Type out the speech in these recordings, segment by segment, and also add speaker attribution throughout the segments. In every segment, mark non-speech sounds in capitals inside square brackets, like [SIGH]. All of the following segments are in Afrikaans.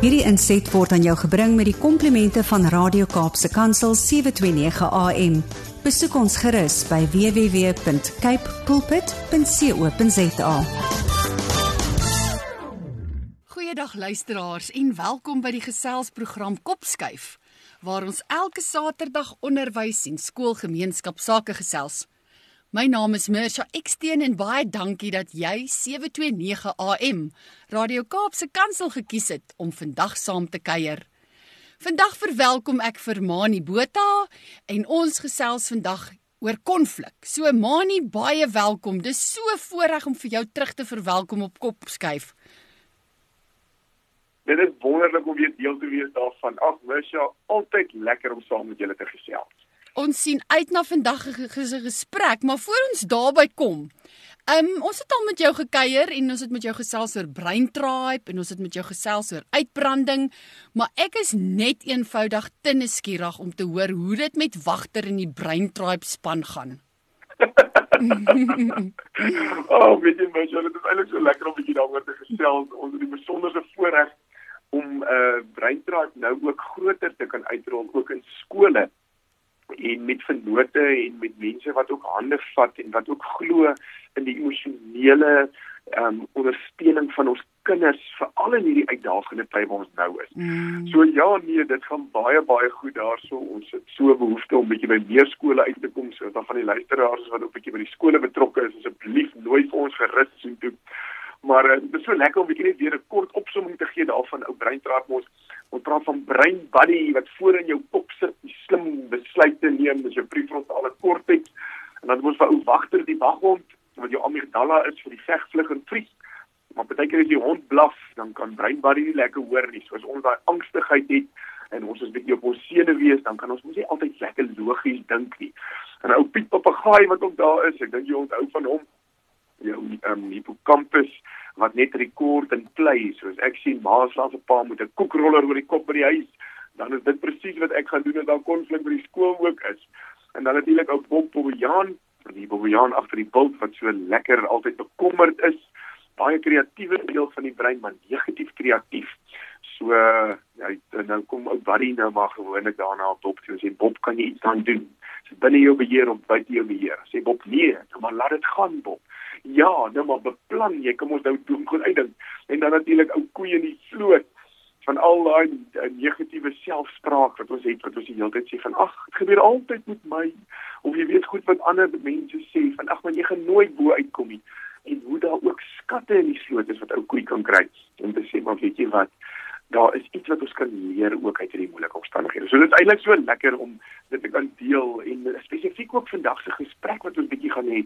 Speaker 1: Hierdie inset word aan jou gebring met die komplimente van Radio Kaapse Kansel 729 AM. Besoek ons gerus by www.cape pulpit.co.za.
Speaker 2: Goeiedag luisteraars en welkom by die geselsprogram Kopskuif waar ons elke Saterdag onderwys en skoolgemeenskap sake gesels. My naam is Mersha Eksteen en baie dankie dat jy 729 AM Radio Kaapse Kansel gekies het om vandag saam te kuier. Vandag verwelkom ek vir Mani Botha en ons gesels vandag oor konflik. So Mani, baie welkom. Dis so voorreg om vir jou terug te verwelkom op Kopskuif.
Speaker 3: Dit is wonderlik om weer deel te wees daarvan. Ag, Mersha, altyd lekker om saam met julle te gesels.
Speaker 2: Ons sien uit na vandag se gesprek, maar voor ons daarby kom. Ehm um, ons het al met jou gekuier en ons het met jou gesels oor breintribe en ons het met jou gesels oor uitbranding, maar ek is net eenvoudig te nuuskierig om te hoor hoe dit met wagter in die breintribe span gaan. [LAUGHS]
Speaker 3: oh, weet jy mens, dit is eintlik so lekker om bietjie daaroor te gesels. Ons het die besonderse voorreg om uh eh, breintribe nou ook groter te kan uitrol ook in skole en met vennote en met mense wat ook hande vat en wat ook glo in die emosionele ehm um, ondersteuning van ons kinders veral in hierdie uitdagende tyd waar ons nou is. Mm. So ja nee, dit gaan baie baie goed daarso. Ons het so behoefte om bietjie by meer skole uit te kom. So dan van die luisteraars wat ook bietjie by die skole betrokke is, asseblief nooi vir ons gerus so toe. Maar uh, dit is so lekker om bietjie net weer 'n kort opsomming te gee daarvan ou breintraat ons Ons praat van brain buddy wat voor in jou kop sit, die slim besluite neem, dis jou prefrontale korteks. En dan moet vir ou wagter die waghond wat jou amygdala is vir die veg, vlug en vries. Maar baie keer as die hond blaf, dan kan brain buddy nie lekker hoor nie. Soos ons daai angstigheid het en ons is bietjie op ons sene wees, dan kan ons mos nie altyd lekker logies dink nie. En ou Piet papegaai wat ook daar is, ek dink jy onthou van hom. Jou ehm um, hippocampus wat net rekord en play soos ek sien ma slaap 'n pa met 'n koekroller oor die kop by die huis. Dan is dit presies wat ek gaan doen as daar konflik by die skool ook is. En dan natuurlik ou Bob Bobbejaan die Bobbejaan agter die bult wat so lekker altyd bekommerd is. Baie kreatiewe deel van die brein maar negatief kreatief. So ja nou kom ou Buddy nou maar gewoonlik daarna op Bob toe sê Bob kan jy iets aan doen? Dis binne jou beheer of buite jou beheer? Sê Bob nee nou maar laat dit gaan Bob Ja, nou maar beplan jy, kom ons nou doen goed uitdink. En dan natuurlik ou koeie in die vloot van al daai uh, negatiewe selfspraak wat ons het wat ons die hele tyd sê van ag, dit gebeur altyd met my of jy weet goed wat ander mense sê van ag, maar jy gaan nooit bo uitkom nie. En hoe daar ook skatte in die vloot is wat ou koei kan kry. En te sê maar weet jy wat, daar is iets wat ons kan leer ook uit hierdie moeilike omstandighede. So dit is eintlik so lekker om dit te kan deel en spesifiek ook vandag se gesprek wat ons bietjie gaan hê.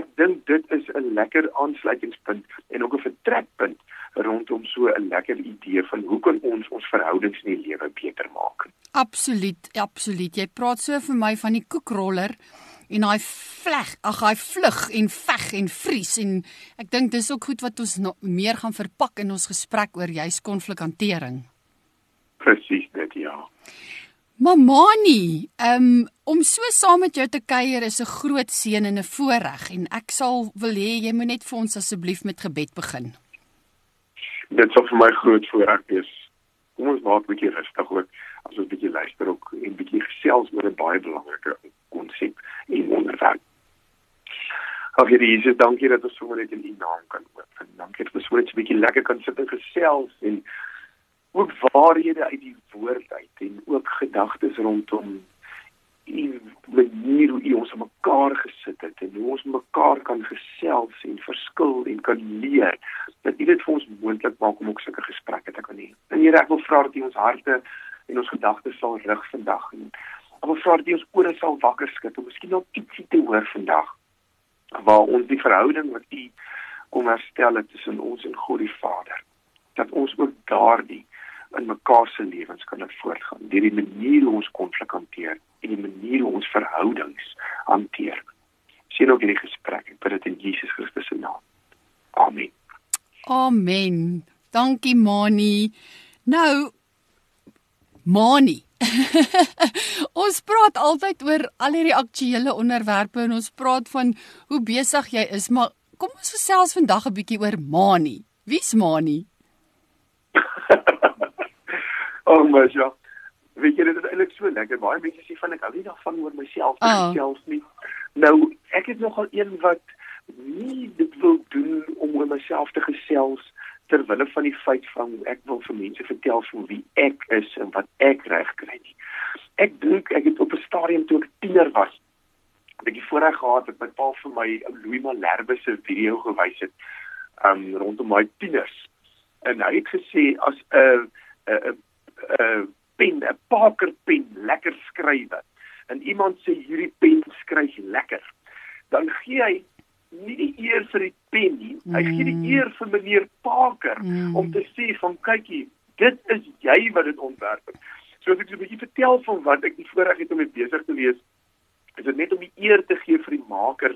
Speaker 3: Ek dink dit is 'n lekker aansluitingspunt en ook 'n vertrekpunt rondom so 'n lekker idee van hoe kan ons ons verhoudings in die lewe beter maak.
Speaker 2: Absoluut, absoluut. Jy praat so vir my van die koekroller en hy vleg, ag hy vlug en veg en vries en ek dink dis ook goed wat ons no, meer gaan verpak in ons gesprek oor juis konflikhantering.
Speaker 3: Presies dit ja.
Speaker 2: Mamani, um, om so saam met jou te kuier is 'n groot seën en 'n voorreg en ek sal wil hê jy moet net vir ons asseblief met gebed begin.
Speaker 3: Dit sal vir my groot voorreg wees. Kom ons maak 'n bietjie rustig ook as ons bietjie luister ook en bietjie gesels oor 'n baie belangrike konsep en onderwerp. Ag Here Jesus, dankie dat ons sommer net in U naam kan oop. En dankie dat ons so net 'n bietjie lekker kan sit en gesels en ook waarhede uit die woord uit en ook gedagtes rondom die manier hoe ons mekaar gesit het en hoe ons mekaar kan gesels en verskil en kan leer dat U dit vir ons moontlik maak om ook sulke gesprekke te kan hê. En Here, ek wil vra dat U ons harte en ons gedagtes sal rig vandag en Wil vra dat jy ons ore sal wakker skud om miskien nog ietsie te hoor vandag waar ons die verhouding wat U kom herstel het tussen ons en God die Vader. Dat ons ook daardie in mekaar se lewens kan voortgaan deur die manier hoe ons konflik hanteer en die manier hoe ons verhoudings hanteer. Sien ook hierdie gesprek. Ek bid dit in Jesus Christus se naam. Amen.
Speaker 2: Amen. Dankie Mani. Nou Mani [LAUGHS] ons praat altyd oor al hierdie aktuelle onderwerpe en ons praat van hoe besig jy is, maar kom ons gesels vandag 'n bietjie oor Mani. Wie's Mani? [LAUGHS]
Speaker 3: Oh my ja. Weet jy dit is eintlik so lekker. Baie mense sê van ek hou nie daarvan oor myself te
Speaker 2: Oh.
Speaker 3: gesels nie. Nou, ek is nogal een wat nie dit wil doen om oor myself te gesels ter wille van die feit van ek wil vir mense vertel van wie ek is en wat ek reg kry nie. Ek dink ek het op 'n stadium toe ek tiener was, het ek die voorreg gehad dat my pa vir my Louis Malherbe se video gewys het um rondom my tieners. En hy het gesê as 'n 'n 'n pen, 'n Parker pen lekker skryf en iemand sê hierdie pen skryf lekker, dan gee hy nie die eer vir die pen nie. Hy gee die eer vir meneer Parker
Speaker 2: Mm.
Speaker 3: om te sê van kykie, dit is jy wat dit ontwerp het. So as ek so 'n bietjie vertel van wat ek die voorreg het om mee besig te wees, is dit net om die eer te gee vir die maker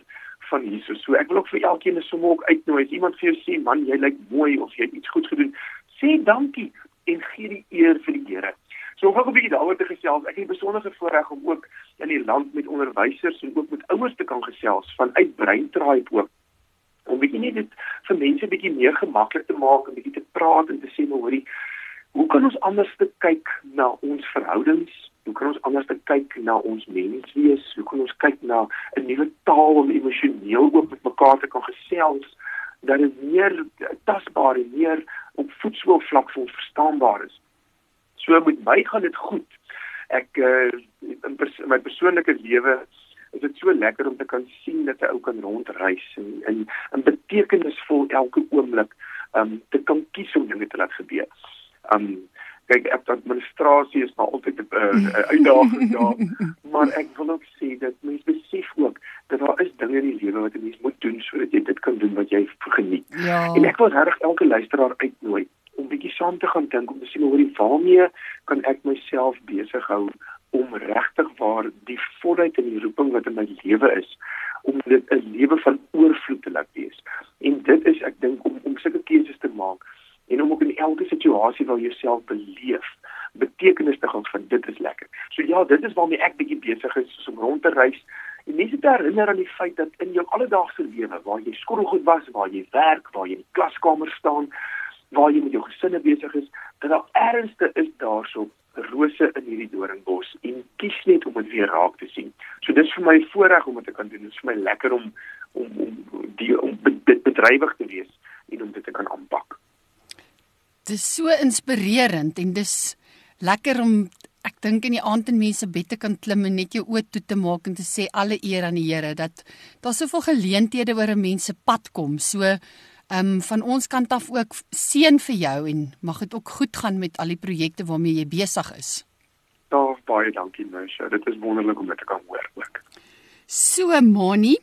Speaker 3: van hierso. So ek wil ook vir elkeen 'n somme ook uitnooi. As iemand vir jou sê, "Man, jy lyk mooi of jy het iets goed gedoen," sê dankie en gee die eer vir die Here. So om ook 'n bietjie daaroor te gesels. Ek het 'n besondere voorreg om ook in die land met onderwysers en ook met ouers te kan gesels vanuit Breintribe ook om bietjie net dit vir mense bietjie meer gemaklik te maak en bietjie te praat en te sê maar hoorie hoe kan ons anders te kyk na ons verhoudings? Hoe kan ons anders te kyk na ons menswees? Hoe kan ons kyk na 'n nuwe taal om emosioneel ook met mekaar te kan gesels dat dit meer tasbaar en meer op voetsoervlak ons verstaanbaar is. So met my gaan dit goed. Ek uh, in, pers in my persoonlike lewe is dit so lekker om te kan sien dat 'n ou kan rondreis en en, en betekenisvol elke oomblik um te kan kies om dinge te laat gebeur. Um kyk ek administrasie is maar altyd 'n uh, uitdaging daar, [LAUGHS] maar ek wil ook sê dat mense besef ook dat daar is dinge in die lewe wat 'n mens moet doen sodat jy dit kan doen wat jy geniet.
Speaker 2: Ja.
Speaker 3: En ek wil regtig elke luisteraar uitnooi om bietjie saam te gaan dink om te sien hoe die waarmee kan ek myself besig hou om regtig waar die volheid en die roeping wat in my lewe is om dit 'n lewe van oorvloed te laat wees. En dit is ek dink om om sulke keuses te maak en om ook in elke situasie waar jy jouself beleef betekenis te gaan vind dit is lekker. So ja, dit is waarmee ek bietjie besig is om rond te reis en mense te herinner aan die feit dat in jou alledaagse lewe waar jy skottelgoed was, waar jy werk, waar jy in die klaskamer staan, waar jy met jou gesinne besig is, dat daar ernstig is daarso rose in hierdie doringbos en kies net om dit weer raak te sien. So dis vir my voorreg om dit te kan doen. Dit is vir my lekker om om om die om dit bedrywig te wees en om dit te kan aanpak.
Speaker 2: Dis so inspirerend en dis lekker om ek dink in die aand in mense bed te kan klim en net jou oë toe te maak en te sê alle eer aan die Here dat daar soveel geleenthede oor 'n mens se pad kom. So ehm um, van ons kant af ook seën vir jou en mag dit ook goed gaan met al die projekte waarmee jy besig is.
Speaker 3: Daar baie dankie Mersha. Dit is wonderlik om dit te kan hoor ook.
Speaker 2: So Moni,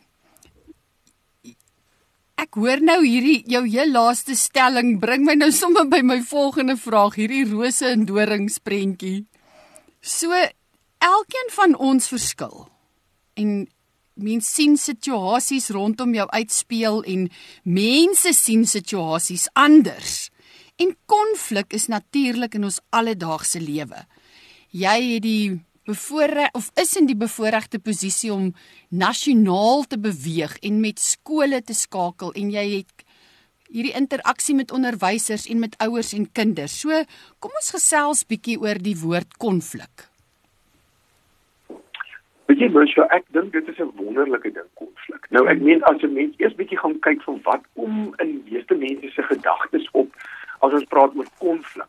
Speaker 2: ek hoor nou hierdie jou heel laaste stelling bring my nou sommer by my volgende vraag, hierdie rose en dorings prentjie. So elkeen van ons verskil. En mens sien situasies rondom jou uitspeel en mense sien situasies anders. En konflik is natuurlik in ons alledaagse lewe. Jy het die bevoorreg of is in die bevoorregte posisie om nasionaal te beweeg en met skole te skakel en jy het hierdie interaksie met onderwysers en met ouers en kinders. So kom ons gesels bietjie oor die woord konflik.
Speaker 3: Weet jy Mersha, ek dink dit is 'n wonderlike ding konflik. Nou ek meen as 'n mens eers bietjie gaan kyk van wat kom in meeste mense se gedagtes op as ons praat oor konflik.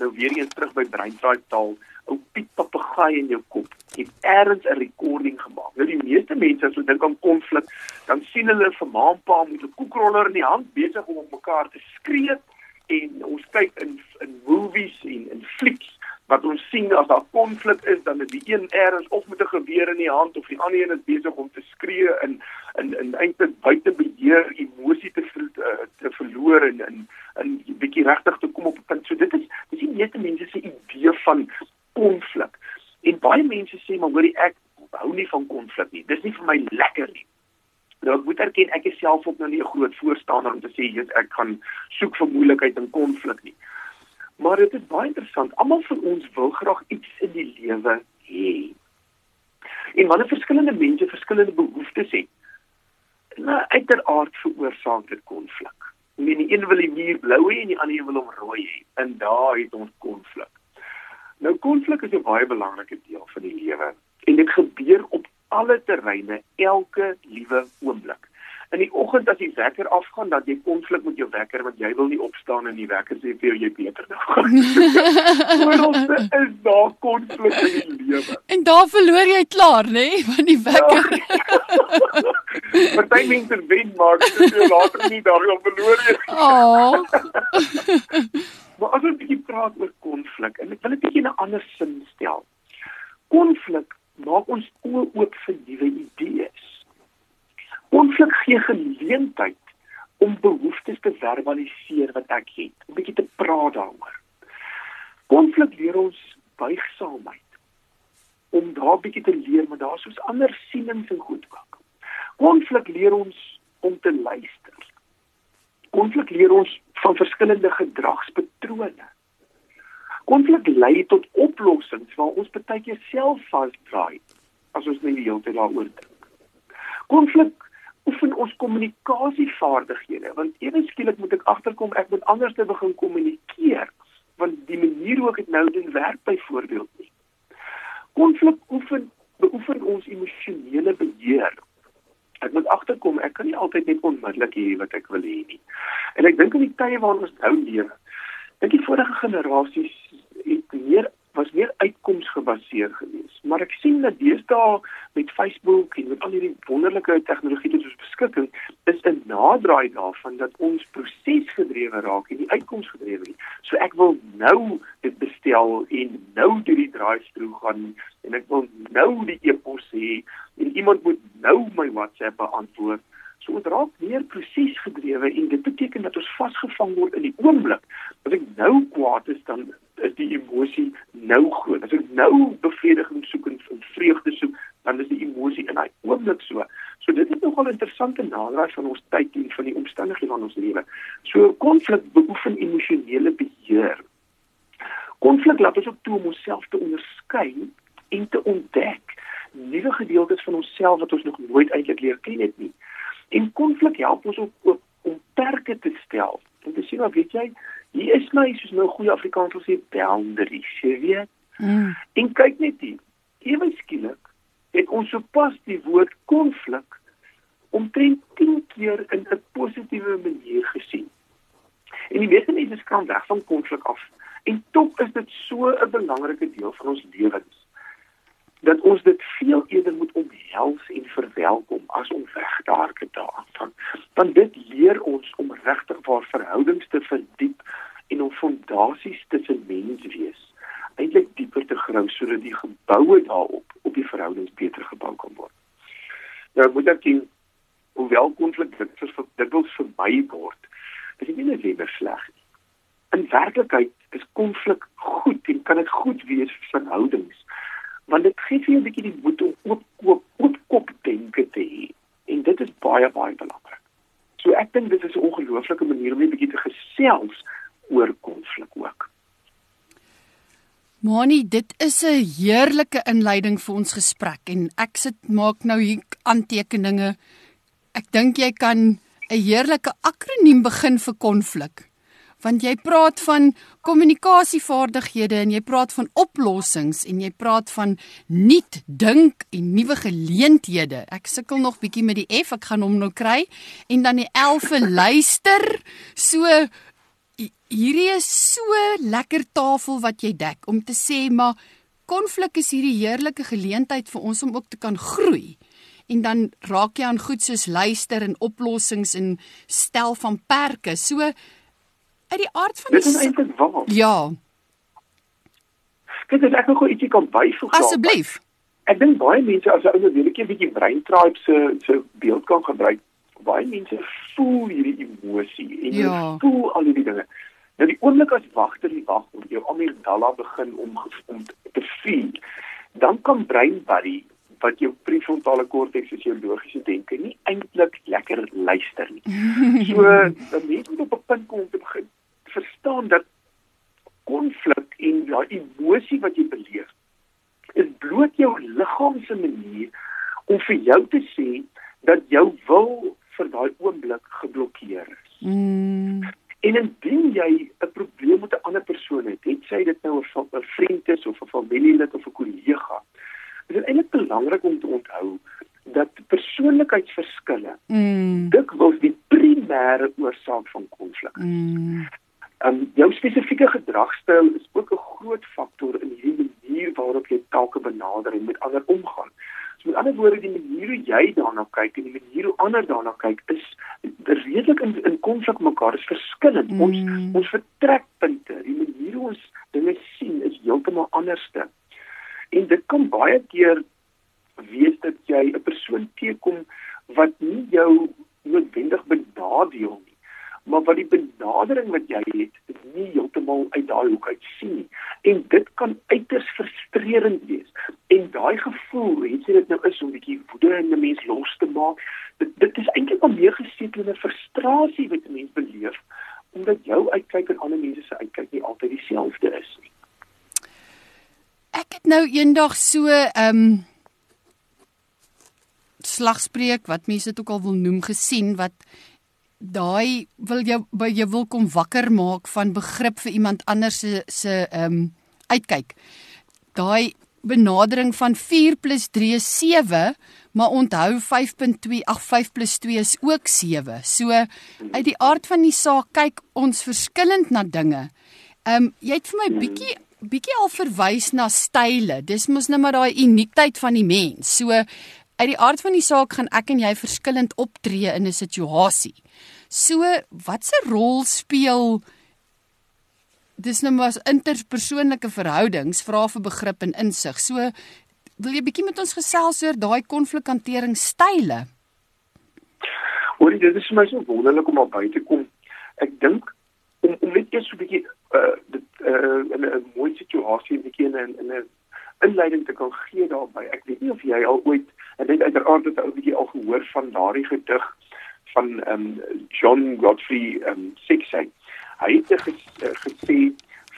Speaker 3: Nou weer eens terug by breintraai taal, ou Piet papegaai in jou kop. Het eers 'n recording gemaak. Nou die meeste mense as hulle dink aan konflik, dan sien hulle vir ma en pa met 'n koekroller in die hand besig om op mekaar te skree en ons kyk in in movies en in flieks wat ons sien as daar konflik is dan is die een eers of met 'n geweer in die hand of die ander een is besig om te skree in in in eintlik buite beheer emosie te ver, uh, te verloor en in in 'n bietjie regtig te kom op 'n punt. So dit is dis die meeste mense se idee van konflik. En baie mense sê maar hoorie ek hou nie van konflik nie. Dis nie vir my lekker nie. Nou ek moet erken ek is self ook nou nie 'n groot voorstander om te sê jy ek gaan soek vir moeilikheid en konflik nie. Maar dit is baie interessant. Almal van ons wil graag iets in die lewe hê. En wanneer verskillende mense verskillende behoeftes het, nou uiteraard veroorsaak dit konflik. Die een wil die muur blou hê en die ander wil hom rooi hê. En daar het ons konflik. Nou konflik is 'n baie belangrike deel van die lewe en dit gebeur op alle terreine elke liewe oomblik in die oggend as die wekker afgaan dat jy konflik met jou wekker want jy wil nie opstaan en die wekker sê vir jou jy beter nou gaan. [LAUGHS] Ooralste is daar konflik in die lewe.
Speaker 2: En daar verloor jy klaar, nê, nee? van die wekker.
Speaker 3: Ja. [LAUGHS] Party mense wen maar dit is later nie daarop verloor jy.
Speaker 2: Oh. [LAUGHS]
Speaker 3: maar as ons 'n bietjie praat oor konflik en ek wil dit bietjie in 'n ander sin stel. Konflik maak ons oop vir nuwe idees. Konflik gee geleentheid om behoeftes te verbaliseer wat ek het, 'n bietjie te praat daaroor. Konflik leer ons buigsaamheid om daar bietjie te leer, maar daar's soos ander sienings en goed ook. Konflik leer ons om te luister. Konflik leer ons van verskillende gedragspatrone. Konflik lei tot oplossings waar ons baie keer self vasdraai as ons nie die hele tyd daaroor dink. Konflik oefen ons kommunikasievaardighede want ewe skielik moet ek agterkom ek moet anders te begin kommunikeer want die manier hoe ek dit nou doen werk byvoorbeeld nie. Konflik oefen beoefen ons emosionele beheer. Ek moet agterkom ek kan nie altyd net onmiddellik hê wat ek wil hê nie. En ek dink in die tye waarin ons nou leef, dink die vorige generasies het meer was meer uitkomsgebaseer geweest. Maar ek sien dat deesdae met Facebook en met al hierdie wonderlike tegnologie wat ons beskikking is 'n naderdraai daarvan dat ons prosesgedrewe raak en nie uitkomsgedrewe nie. So ek wil nou dit bestel en nou deur die draai-through gaan en ek wil nou die e-pos hê en iemand moet nou my WhatsApp beantwoord. So dit raak meer prosesgedrewe en dit beteken dat ons vasgevang word in die oomblik. As ek nou kwaad is dan is die emosie nou groot. As ek nou bevrediging soek en vreugde soek, dan is die emosie in daai oomblik so. So dit is nogal 'n interessante naderdraai van ons tyd en van die omstandighede van ons lewe. So konflik beoefen emosionele beheer. Konflik laat ons ook toe om onsself te onderskei en te ontdek nuwe gedeeltes van onsself wat ons nog nooit eintlik leer ken het nie. En konflik help ons ook om perke te stel. En te sien wat weet jy, hier is my soos nou goeie Afrikaans sê boundaries, jy weet. Mm. En kyk net hier. Ewe skielik het ons sopas die woord konflik omtrent 10 keer in 'n positiewe manier gesien. En die meeste mense skram weg van konflik af. En tog is dit so 'n belangrike deel van ons lewens dat ons dit veel eerder moet omhels en verwelkom as om weg te hardloop daarvan. Want dit leer ons om regtig waar verhoudings te verdiep en om fondasies tussen mens wees eintlik dieper te grou sodat die geboue daarop op die verhoudings beter gebou kan word. Nou moet ek sien hoewel konflik dit vir dit wil vermy word, is dit nie net sleg nie. In werklikheid is konflik goed en kan dit goed wees vir verhoudings want dit gee vir jou 'n bietjie die moed om oop koop oop kop denke te hê en dit is baie baie belangrik. So ek dink dit is 'n ongelooflike manier om net 'n bietjie te gesels oor konflik ook.
Speaker 2: Moni, dit is 'n heerlike inleiding vir ons gesprek en ek sit maak nou hier aantekeninge. Ek dink jy kan 'n heerlike akroniem begin vir konflik want jy praat van kommunikasievaardighede en jy praat van oplossings en jy praat van nuut dink en nuwe geleenthede. Ek sukkel nog bietjie met die F, ek gaan hom nou kry en dan die L vir luister. So hierdie is so lekker tafel wat jy dek om te sê maar konflik is hierdie heerlike geleentheid vir ons om ook te kan groei. En dan raak jy aan goed soos luister en oplossings en stel van perke. So uit die aard van
Speaker 3: Dit is eintlik waar.
Speaker 2: Ja.
Speaker 3: Kyk, as ek nog ietsie kan byvoeg.
Speaker 2: Asseblief.
Speaker 3: Ek dink baie mense as hulle wil 'n bietjie brain tribe se se beeld kan gebruik, baie mense voel hierdie emosie en ja. voel al hierdie dinge. Nou die oomblik as wagter die wag om jou amygdala begin om om te voel, dan kan brain buddy wat jou prefrontale korteks is jou logiese denke nie eintlik lekker luister nie. [LAUGHS] So dan moet jy op 'n punt kom om te begin verstaan dat konflik en ja emosie wat jy beleef is bloot jou liggaam se manier om vir jou te sê dat jou wil vir daai oomblik geblokkeer is. Mm. En indien jy 'n probleem met 'n ander persoon het, het hetsy dit nou 'n vriend is of 'n familielid of 'n kollega. Dit is eintlik belangrik om te onthou dat persoonlikheidsverskille mm. dikwels die primêre oorsaak van konflik. Mm. Um, jou spesifieke gedragstyl is ook 'n groot faktor in hierdie manier waarop jy take benader en met ander omgaan. So met ander woorde, die manier hoe jy daarna kyk en die manier hoe ander daarna kyk is redelik in in konflik mekaar is verskillend. Mm. Ons ons vertrekpunte, die manier hoe ons dinge sien is heeltemal anderste. En dit kan baie keer wees dat jy 'n persoon teekom wat nie jou noodwendig benadeel nie maar wat die benadering wat jy het nie heeltemal uit daai hoek uit sien nie. En dit kan uiters frustrerend wees. En daai gevoel jy dit nou is om 'n bietjie woede in 'n mens los te maak? Dit, dit is eintlik al meer gesetelde frustrasie wat 'n mens beleef omdat jou uitkyk en ander mense se uitkyk nie altyd dieselfde is nie.
Speaker 2: Ek het nou eendag so ehm um slagspreuk wat mense dit ook al wil noem gesien wat daai wil jy by jy wil kom wakker maak van begrip vir iemand anders se se ehm um, uitkyk. Daai benadering van 4 + 3 is 7, maar onthou 5.2 ag 5 + 2 is ook 7. So uit die aard van die saak kyk ons verskillend na dinge. Ehm um, jy het vir my bietjie bietjie al verwys na style. Dis mos nou maar daai uniekheid van die mens. So uit die aard van die saak gaan ek en jy verskillend optree in 'n situasie. So, watse rol speel dis nou maar interpersoonlike verhoudings, vra vir begrip en insig. So, wil jy bietjie met ons gesels oor daai konflikhanteringsstyle?
Speaker 3: Hoorie, dit is vir my so wonderlik om op by te kom. Ek dink om om net eers so 'n bietjie uh dit uh 'n mooi situasie 'n bietjie in 'n in 'n inleiding te kan gee daarby. Ek weet nie of jy al ooit en dit uiteraard het ou bietjie al gehoor van daardie gedig van ehm um, John Godfrey ehm um, Sixay. Hy het ges, uh, gesê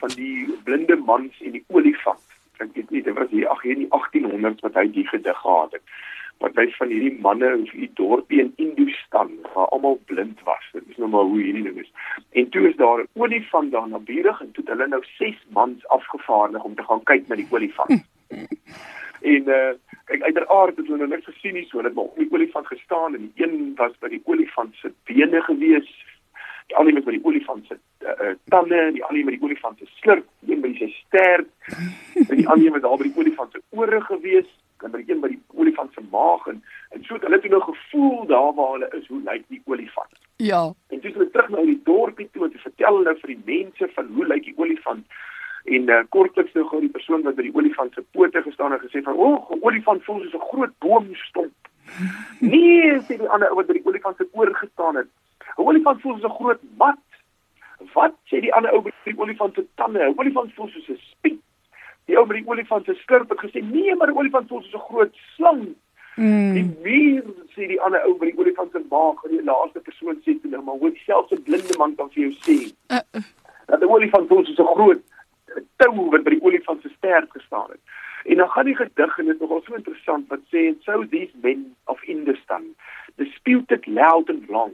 Speaker 3: van die blinde mans en die olifant. Ek weet nie, dit was hier ag hier in die 1800s wat hy die gedig gehad het. Wat hy van hierdie manne in die dorpie in Indostan waar almal blind was. Dit is nou maar hoe hierdie ding is. En toe is daar 'n olifant daar naburig en toe het hulle nou 6 mans afgevaardig om te gaan kyk na die olifant. En uh kyk uiteraard het hulle nou net gesien nie so dat maar op die olifant gestaan en die een was by die olifant se bene gewees. Die ander met by die olifant se uh, tande die ander met die olifant se slurp een by sy stert en die ander met daar by die olifant se ore gewees en by die een by die olifant se maag en en so het hulle toe nou gevoel daar waar hulle is hoe lyk die olifant.
Speaker 2: Ja.
Speaker 3: En toe hulle terug na die dorpie toe en te vertel hulle vir die mense van hoe lyk die olifant en uh, kortliks nou gou die persoon wat by die olifant se pote gestaan het gesê van o, oh, olifant voel soos 'n groot boomstomp. [LAUGHS] Nee, sê die ander ou wat by die olifant se oor gestaan het. 'n Olifant voel soos 'n groot mat. Wat sê die ander ou by die olifant se tande? 'n Olifant voel soos 'n spiek. Die ou met die olifant se skurp het gesê nee, maar 'n olifant voel soos 'n groot slang. Mm. Die muur sê die ander ou by die olifant se maag en die laaste persoon sê toe nou maar hoe selfs 'n blinde man kan vir jou sê. Uh, uh. Dat 'n olifant voel soos 'n groot tou wat by die olifant se stert gestaan het. En dan gaan die gedig en dit is nogal so interessant wat sê so these men of Industan disputed loud and long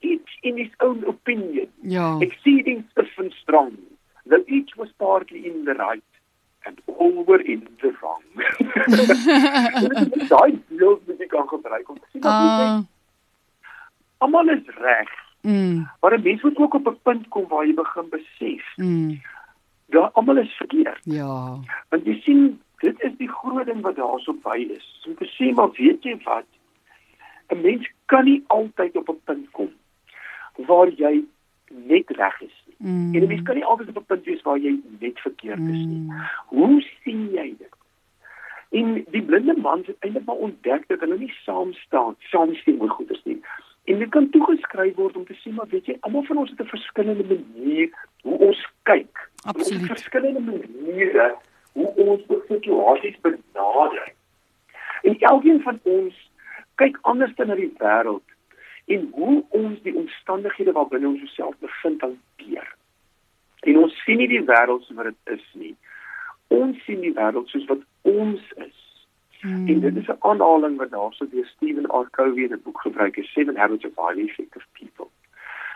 Speaker 3: each in his own opinion
Speaker 2: ja.
Speaker 3: exceeding stiff and strong that each was partly in the right and all were in the wrong. [LAUGHS] Daai beeld moet jy kan gebruik om te sê dat uh. almal is reg. Mm. Maar 'n mens moet ook op 'n punt kom waar jy begin besef. Mm daar almal is verkeerd.
Speaker 2: Ja.
Speaker 3: Want jy sien, dit is die groot ding wat daarso by is. Om te sê maar weet jy wat? 'n Mens kan nie altyd op 'n punt kom waar jy net reg is nie. Mm. En 'n mens kan nie altyd op 'n punt wees waar jy net verkeerd is nie. Mm. Hoe sien jy dit? En die blinde man het eintlik maar ontdek dat hulle nie saam staan, saamstem oor goeders nie. En dit kan toegeskryf word om te sê maar weet jy, almal van ons het 'n verskillende manier hoe ons kyk.
Speaker 2: Absoluut.
Speaker 3: Verskillende maniere hoe ons situasies benader. En elkeen van ons kyk anders na die wêreld en hoe ons die omstandighede waarbinne ons osself bevind hanteer. En ons sien nie die wêreld soos wat dit is nie. Ons sien die wêreld soos wat ons is. Hmm. En dit is 'n aanhaling wat daarso deur Stephen R. Covey in 'n boek gebruik is Seven Habits of Highly Effective People.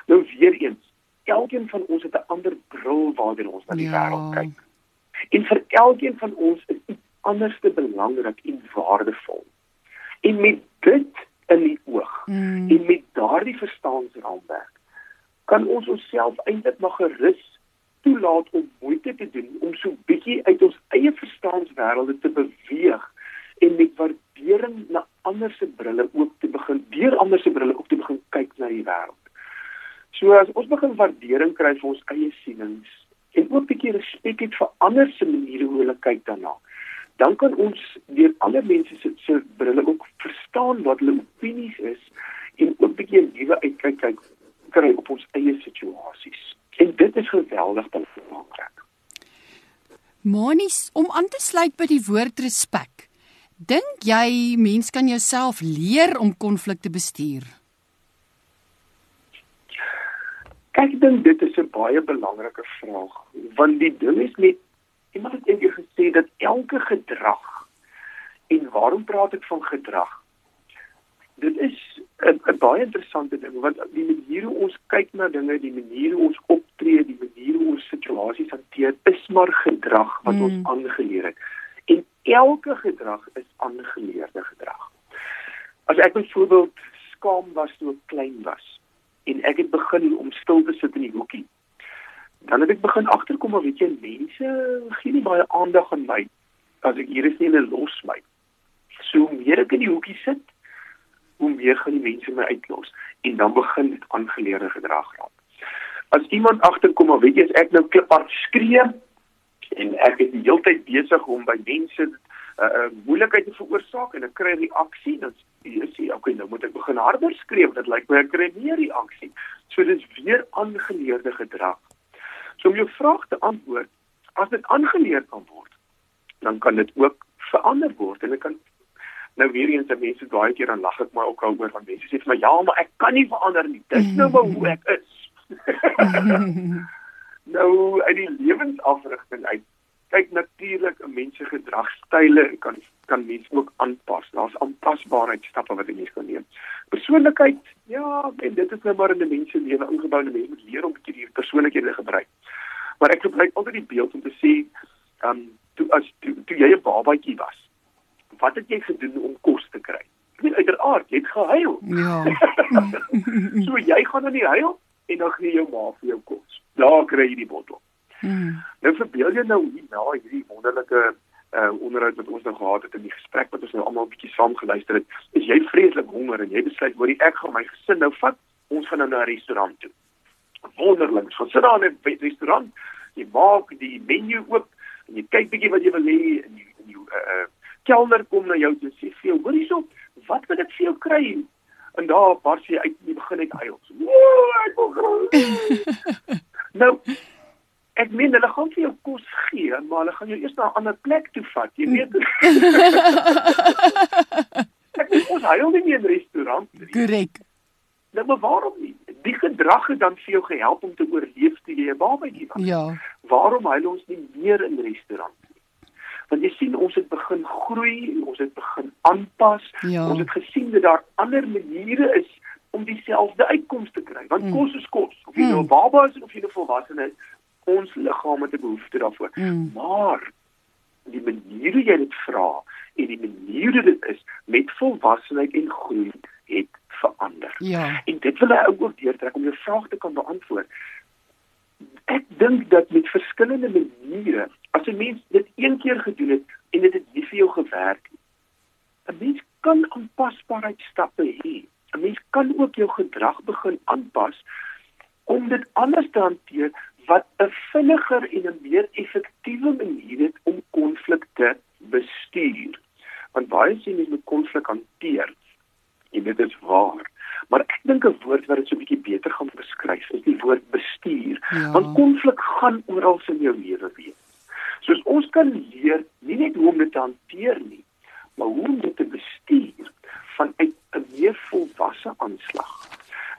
Speaker 3: Nou weer eens, elkeen van ons het 'n ander bril waardeur ons na die
Speaker 2: Ja.
Speaker 3: wêreld kyk. En vir elkeen van ons is iets anders te belangrik en waardevol. En met dit in die oog
Speaker 2: Mm.
Speaker 3: en met daardie verstaansraamwerk kan ons onsself eintlik maar gerus toelaat om moeite te doen om so bietjie uit ons eie verstaanswêrelde te beweeg en met waardering na ander se brille ook te begin deur ander se brille ook te begin kyk na die wêreld. So as ons begin waardering kry vir ons eie sienings en ook 'n bietjie respek het vir ander se maniere hoe hulle kyk daarna, dan kan ons deur ander mense se se brille ook verstaan wat hulle opinies is en ook 'n bietjie 'n nuwe uitkyk kyk kry op ons eie situasies. En dit is geweldig belangrik.
Speaker 2: Monies, om aan te sluit by die woord respek. Dink jy mens kan jouself leer om konflik te bestuur?
Speaker 3: Kyk, ek dink dit is 'n baie belangrike vraag, want die ding is net iemand het eendag gesê dat elke gedrag en waarom praat ek van gedrag? Dit is 'n baie interessante ding want die manier hoe ons kyk na dinge, die manier hoe ons optree, die manier hoe ons situasies hanteer, is maar gedrag wat mm. ons aangeleer het. En elke gedrag is aangeleerde gedrag. As ek byvoorbeeld skaam was toe ek klein was en ek het begin om stil te sit in die hoekie. Dan het ek begin agterkom maar weet jy mense gee nie baie aandag aan my as ek hier is nie hulle los my. So meer ek in die hoekie sit, hoe meer gaan die mense my uitlos en dan begin dit aangeleerde gedrag raak. As iemand agterkom maar weet jy as ek nou kliphard skree en ek is die hele tyd besig om by mense 'n uh, uh, moeilikheid te veroorsaak en ek kry reaksie dan jy sê okay nou moet ek begin harder skree want dit lyk my ek kry meer reaksie. So dis weer aangeleerde gedrag. So om jou vraag te antwoord, as dit aangeleer kan word, dan kan dit ook verander word en dit kan nou weer eens dat mense baie keer dan lag ek maar ook daaroor van mense sê vir my ja, maar ek kan nie verander nie. Dis nou maar hoe ek is. [LAUGHS] nou uit die lewensafrigting uit kyk natuurlik 'n mens se gedragstyle kan kan mens ook aanpas. Daar's aanpasbaarheidstappe wat 'n mens kan neem. Persoonlikheid, ja, en dit is nou maar in 'n mens se lewe ingebou en mens moet leer om 'n bietjie die persoonlikhede gebruik. Maar ek gebruik altyd die beeld om te sê, ehm um, toe as toe, toe jy 'n babatjie was, wat het jy gedoen om kos te kry? Ek meen uiteraard, jy het gehuil.
Speaker 2: Ja. [LAUGHS] [LAUGHS]
Speaker 3: so jy gaan dan nie huil en dan gee jou ma vir jou kos. Daar kry jy die bottel.
Speaker 2: Mm.
Speaker 3: Nou verbeel jy nou hier na hierdie wonderlike uh onderhoud wat ons nou gehad het in die gesprek wat ons nou almal 'n bietjie saam geluister het, is jy vreeslik honger en jy besluit hoor ek gaan my gesin nou vat, ons gaan nou na 'n restaurant toe. Wonderlik. Ons sit daar in 'n restaurant, jy maak die menu oop en jy kyk bietjie wat jy wil hê en die, die uh, uh kelner kom na jou toe en sê vir jou, "Hoor hierso, wat wil ek vir jou kry?" En daar bars jy uit en jy begin net huil. "Woe, ek wil graag." [LAUGHS] nou Ek meen hulle gaan vir jou kos gee, maar hulle gaan jou eers na 'n ander plek toe vat, jy weet. [LAUGHS] ek meen ons huil nie meer in restaurant nie.
Speaker 2: Korrek.
Speaker 3: Nou maar waarom nie? Die gedrag het dan vir jou gehelp om te oorleef toe jy 'n babatjie was.
Speaker 2: Ja.
Speaker 3: Waarom huil ons nie meer in restaurant nie? Want jy sien ons het begin groei, ons het begin aanpas.
Speaker 2: Ja.
Speaker 3: Ons het gesien dat daar ander maniere is om dieselfde uitkoms te kry. Want
Speaker 2: Mm.
Speaker 3: kos is kos. Of jy nou 'n baba is of jy 'n volwassene is, ons liggaam het 'n behoefte daarvoor.
Speaker 2: Mm.
Speaker 3: Maar die manier hoe jy dit vra en die manier hoe dit is met volwassenheid en groei het verander.
Speaker 2: Ja.
Speaker 3: En dit wil hy ook deurtrek om jou vraag te kan beantwoord. Ek dink dat met verskillende maniere, as 'n mens dit een keer gedoen het en dit het nie vir jou gewerk nie. 'n Mens kan aanpasbaarheidstappe hê. 'n Mens kan ook jou gedrag begin aanpas om dit anders te hanteer wat 'n vinniger en 'n meer effektiewe manier het om konflikte bestuur. Want baie sê mens moet konflik hanteer. En dit is waar. Maar ek dink 'n woord wat dit so 'n bietjie beter gaan beskryf is die woord bestuur.
Speaker 2: Ja.
Speaker 3: Want konflik gaan oral in jou lewe wees. Soos ons kan leer nie net hoe om dit te hanteer nie, maar hoe om dit te bestuur vanuit 'n meer volwasse aanslag.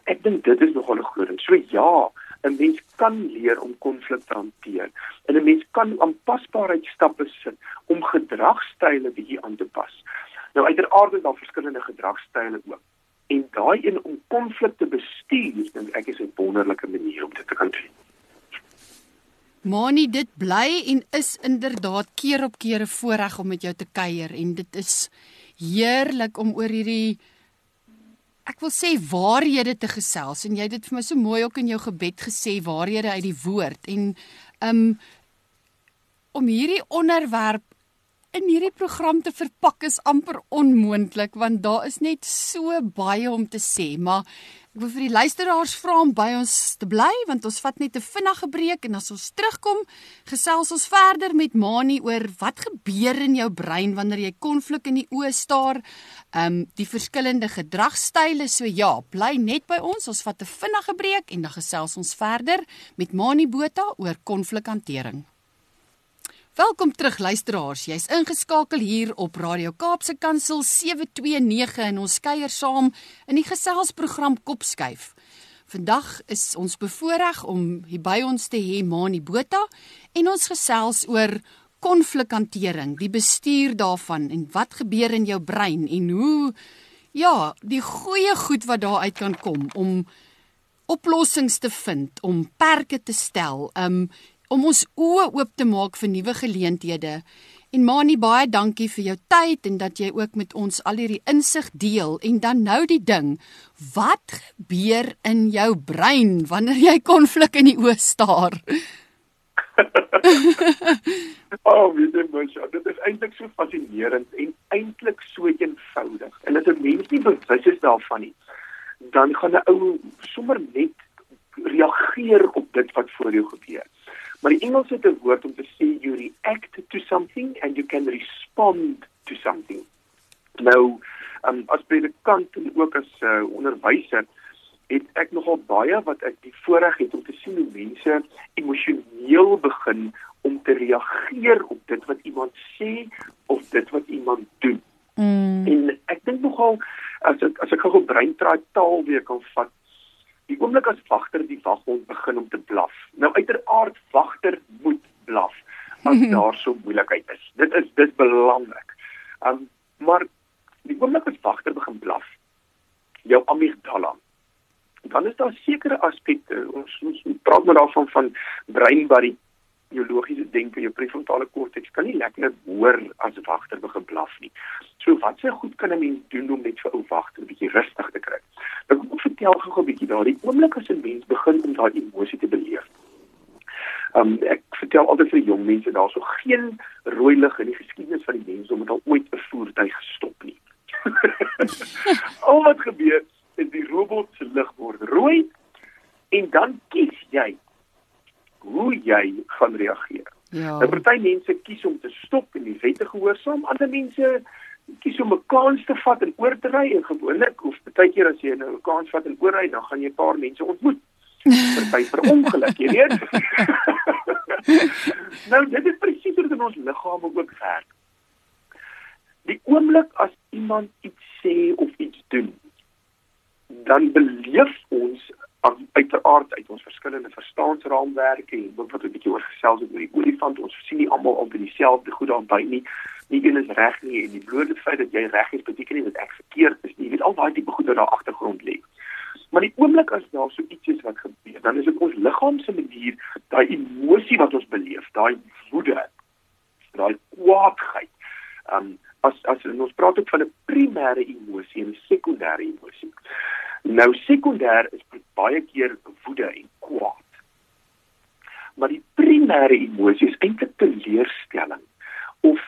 Speaker 3: Ek dink dit is nogal 'n groot ding. So ja, 'n mens kan leer om konflik te hanteer. En 'n mens kan aanpasbaarheidstappe sit om gedragstyle bietjie aan te pas. Nou uiteraard is daar verskillende gedragstyle ook. En daai een om konflik te bestuur, dink ek is 'n wonderlike manier om dit te kan doen.
Speaker 2: Mani, dit bly en is inderdaad keer op keer 'n voorreg om met jou te kuier en dit is heerlik om oor hierdie ek wil sê waarhede te gesels en jy het dit vir my so mooi ook in jou gebed gesê waarhede uit die woord en um om hierdie onderwerp in hierdie program te verpak is amper onmoontlik want daar is net so baie om te sê maar Ek wil vir die luisteraars vra om by ons te bly want ons vat net 'n vinnige breek en as ons terugkom, gesels ons verder met Mani oor wat gebeur in jou brein wanneer jy konflik in die oë staar, ehm um, die verskillende gedragstyle. So ja, bly net by ons. Ons vat 'n vinnige breek en dan gesels ons verder met Mani Botha oor konflikhantering. Welkom terug luisteraars. Jy's ingeskakel hier op Radio Kaapse Kansel 729 en ons kuier saam in die geselsprogram Kopskuif. Vandag is ons bevoorreg om hier by ons te hê Mani Botha en ons gesels oor konflikhantering, die bestuur daarvan en wat gebeur in jou brein en hoe ja, die goeie goed wat daar uit kan kom om oplossings te vind, om perke te stel, um om ons oë oop te maak vir nuwe geleenthede. En Mani, baie dankie vir jou tyd en dat jy ook met ons al hierdie insig deel. En dan nou die ding, wat gebeur in jou brein wanneer jy konflik in die oë staar? [LAUGHS]
Speaker 3: oh, wie dit mens, dit is eintlik so fascinerend en eintlik so eenvoudig. En as 'n mens nie bewus is daarvan nie, dan gaan 'n ou sommer net reageer op dit wat voor jou gebeur. Maar die Engels het 'n woord om te sê you react to something and you can respond to something. Nou, um, as predikant en ook as uh, onderwyser het ek nogal baie wat ek die voorreg het om te sien hoe mense emosioneel begin om te reageer op dit wat iemand sê of dit wat iemand doen. Mm. En ek dink nogal as ek as ek gou breintraai taal weer kan vat Die oomblik as wagter die waghond begin om te blaf. Nou uiteraard wagter moet blaf as daar so moeilikheid is. Dit is dit belangrik. Um maar die oomblik as wagter begin blaf, jou amygdala. Dan is daar sekere aspekte ons ons praat maar daarvan van breinbarrie biologiese denke, jou prefrontale korteks kan nie lekker hoor as wagter begin blaf nie. So wat se goed kan 'n mens doen om net vir ou wagter 'n bietjie rustig te kry? Nou kom ek vertel gou 'n bietjie daardie oomblik as 'n mens begin om daai emosie te beleef. Um ek vertel altyd vir jong mense daar so geen rooi lig in die geskiedenis van die mens om dit al ooit 'n voertuig gestop nie. [LAUGHS] Al wat gebeur is die robot se lig word rooi en dan kies jy hoe jy gaan reageer. Ja. Nou party mense kies om te stop en die wette gehoorsaam, ander mense kies om 'n kans te vat en oor te ry en gewoonlik of baie keer as jy nou 'n kans vat en oorry, dan gaan jy 'n paar mense ontmoet. Party vir ongeluk, jy weet. [LAUGHS] nou dit is presies hoe dit in ons liggame ook werk. Die oomblik as iemand iets sê of iets doen, dan beleef ons uiteraard uit ons verskillende verstaansraamwerke en ook wat 'n bietjie oor gesels het oor die olifant. Ons sien nie almal op dieselfde goed daarby nie. Nie een is reg nie en die blote feit dat jy reg is beteken nie dat ek verkeerd is nie. Jy weet al daai tipe goed wat daar agtergrond lê. Maar die oomblik as daar so iets is wat gebeur dan is dit ons liggaam se manier daai emosie wat ons beleef daai woede daai kwaadheid um, as as ons praat ook van 'n primêre emosie en 'n sekondêre emosie Nou sekondêr is baie keer woede en kwaad. Maar die primêre emosie is eintlik teleurstelling of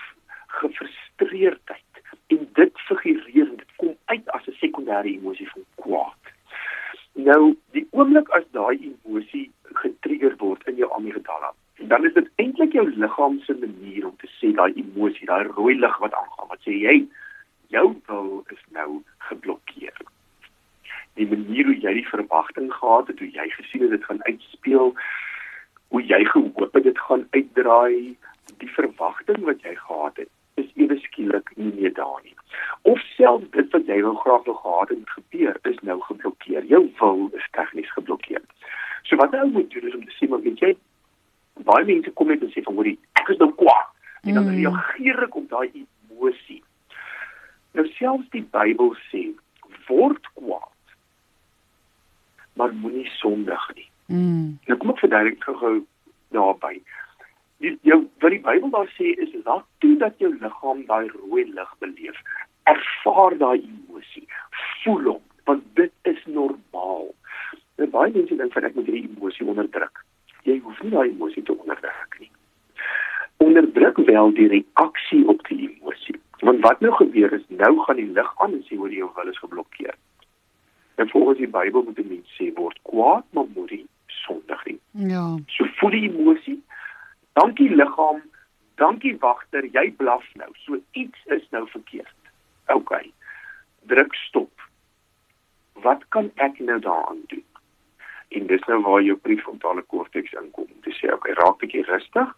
Speaker 3: gefrustreerdheid en dit figureer en dit kom uit as 'n sekondêre emosie van kwaad. Nou die oomblik as daai emosie getrigger word in jou amygdala, dan is dit eintlik jou liggaam se manier om te sê daai emosie, daai rooi lig wat aangaan, wat sê jy jou wil is nou geblokkeer die manier hoe jy die verwagting gehad het, hoe jy gesien het dit gaan uitspeel, hoe jy gehoop het dit gaan uitdraai, die verwagting wat jy gehad het, is ewe skielik nie meer daar nie. Of selfs dit wat jy wou graag wou gehad het gebeur, is nou geblokkeer. Jou wil is tegnies geblokkeer. So wat nou moet doen is om te sê maar jy, baie mense kom net en sê van hoorie, ek is nou kwaad. En dan mm. reageer ek op daai emosie. Nou selfs die Bybel sê word kwaad. Maar moenie sondig nie.
Speaker 2: Mm.
Speaker 3: Nou kom ek verduidelik gou daarby. Die jou wat die Bybel daar sê is laat toe dat jou liggaam daai rooi lig beleef. Ervaar daai emosie. Voel hom want dit is normaal. Nou baie mense dink van ek moet hierdie emosie onderdruk. Jy hoef nie daai emosie te onderdruk nie. Onderdruk wel die reaksie op die emosie. Want wat nou gebeur is nou gaan die lig aan en sê hoor jou wil is geblokkeer. En volgens die Bybel moet 'n mens sê word kwaad maar moenie sondig nie.
Speaker 2: Ja.
Speaker 3: So voel die emosie. Dankie liggaam. Dankie wagter, jy blaf nou. So iets is nou verkeerd. OK. Druk stop. Wat kan ek nou daaraan doen? En dis nou waar jou prefrontale korteks inkom. Dis sê OK, raak bietjie rustig.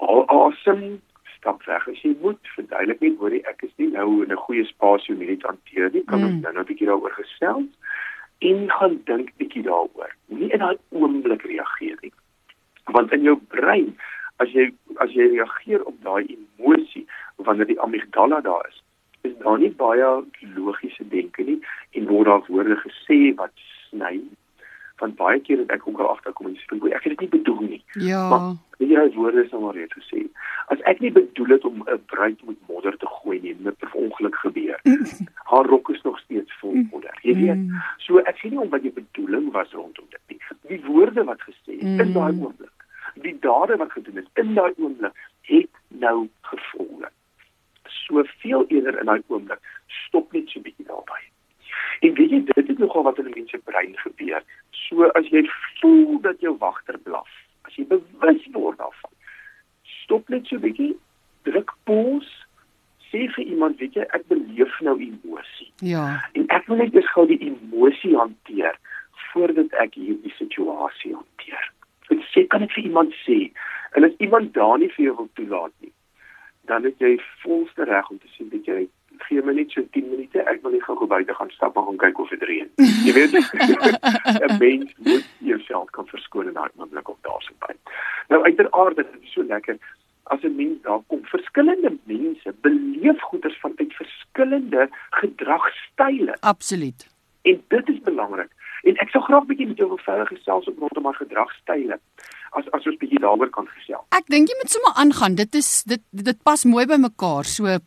Speaker 3: Haal asem, stap weg as jy moet. Verduidelik net hoor ek is nie nou in 'n goeie spasie om hierdie te hanteer nie. Kan
Speaker 2: Mm.
Speaker 3: ons nou net 'n bietjie daaroor gesels? En gaan dink bietjie daaroor. Nie in daai oomblik reageer nie. Want in jou brein, as jy as jy reageer op daai emosie wanneer die amygdala daar is, is daar nie baie logiese denke nie en word daar woorde gesê wat sny. Want baie keer het ek ook al agterkom en sê, "Ek het dit nie bedoel nie."
Speaker 2: Ja.
Speaker 3: Maar daai woorde is nou maar reeds gesê. As ek nie bedoel het om 'n bruid met modder te gooi nie, dit het ongeluk gebeur. [LAUGHS] Haar rok is nog steeds vol modder. Jy weet,
Speaker 2: Mm.
Speaker 3: so ek sien nie om wat jou bedoeling was rondom dit nie. Die woorde wat gesê is in
Speaker 2: Mm.
Speaker 3: daai oomblik, die dade wat gedoen is in daai oomblik het nou gevolge. Soveel eerder in daai oomblik, stop net so 'n bietjie daarby. En weet jy, dit is nogal wat in 'n mens se brein gebeur. So as jy voel dat jou wagter blaf, as jy bewus word daarvan, stop net so 'n bietjie, druk pause, sê vir iemand, weet jy, ek beleef nou emosie.
Speaker 2: Ja.
Speaker 3: En ek wil net eers gou die emosie hanteer voordat ek hierdie situasie hanteer. Ek sê kan ek vir iemand sê en as iemand daar nie vir jou wil toelaat nie, dan het jy volste reg om te sê weet jy gee my net so 10 minute, ek wil net gou buite gaan stap en gaan kyk of dit reën. Jy weet [LAUGHS] [LAUGHS] 'n mens moet jouself kan verskoon in daai oomblik of daar so by. Nou uiteraard dit is so lekker as 'n mens daar kom verskillende mense beleef goeders vanuit verskillende gedragstyle
Speaker 2: Absoluut.
Speaker 3: en dit is belangrik. En ek sou graag bietjie met jou wil verder gesels op rondom haar gedragstyle. As as ons bietjie daaroor kan gesels.
Speaker 2: Ek dink jy moet sommer aangaan. Dit is dit dit pas mooi by mekaar. So